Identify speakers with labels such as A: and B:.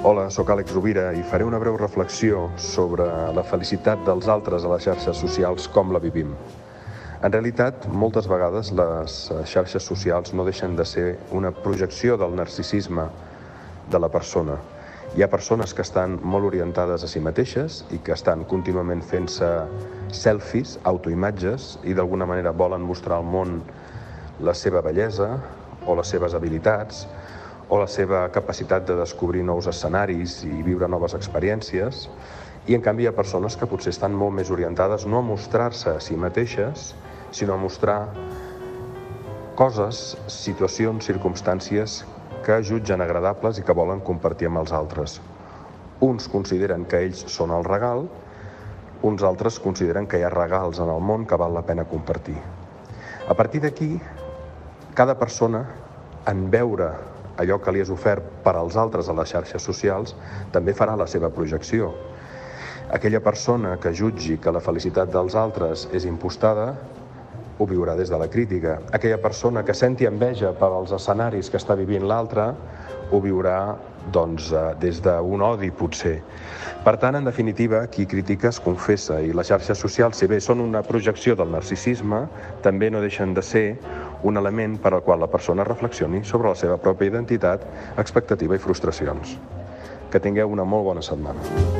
A: Hola, sóc Àlex Rovira i faré una breu reflexió sobre la felicitat dels altres a les xarxes socials, com la vivim. En realitat, moltes vegades les xarxes socials no deixen de ser una projecció del narcisisme de la persona. Hi ha persones que estan molt orientades a si mateixes i que estan contínuament fent-se selfies, autoimatges, i d'alguna manera volen mostrar al món la seva bellesa o les seves habilitats, o la seva capacitat de descobrir nous escenaris i viure noves experiències, i en canvi hi ha persones que potser estan molt més orientades no a mostrar-se a si mateixes, sinó a mostrar coses, situacions, circumstàncies que jutgen agradables i que volen compartir amb els altres. Uns consideren que ells són el regal, uns altres consideren que hi ha regals en el món que val la pena compartir. A partir d'aquí, cada persona, en veure allò que li és ofert per als altres a les xarxes socials, també farà la seva projecció. Aquella persona que jutgi que la felicitat dels altres és impostada, ho viurà des de la crítica. Aquella persona que senti enveja per als escenaris que està vivint l'altre, ho viurà doncs, eh, des d'un odi, potser. Per tant, en definitiva, qui critica es confessa i les xarxes socials, si bé són una projecció del narcisisme, també no deixen de ser un element per al qual la persona reflexioni sobre la seva pròpia identitat, expectativa i frustracions. Que tingueu una molt bona setmana.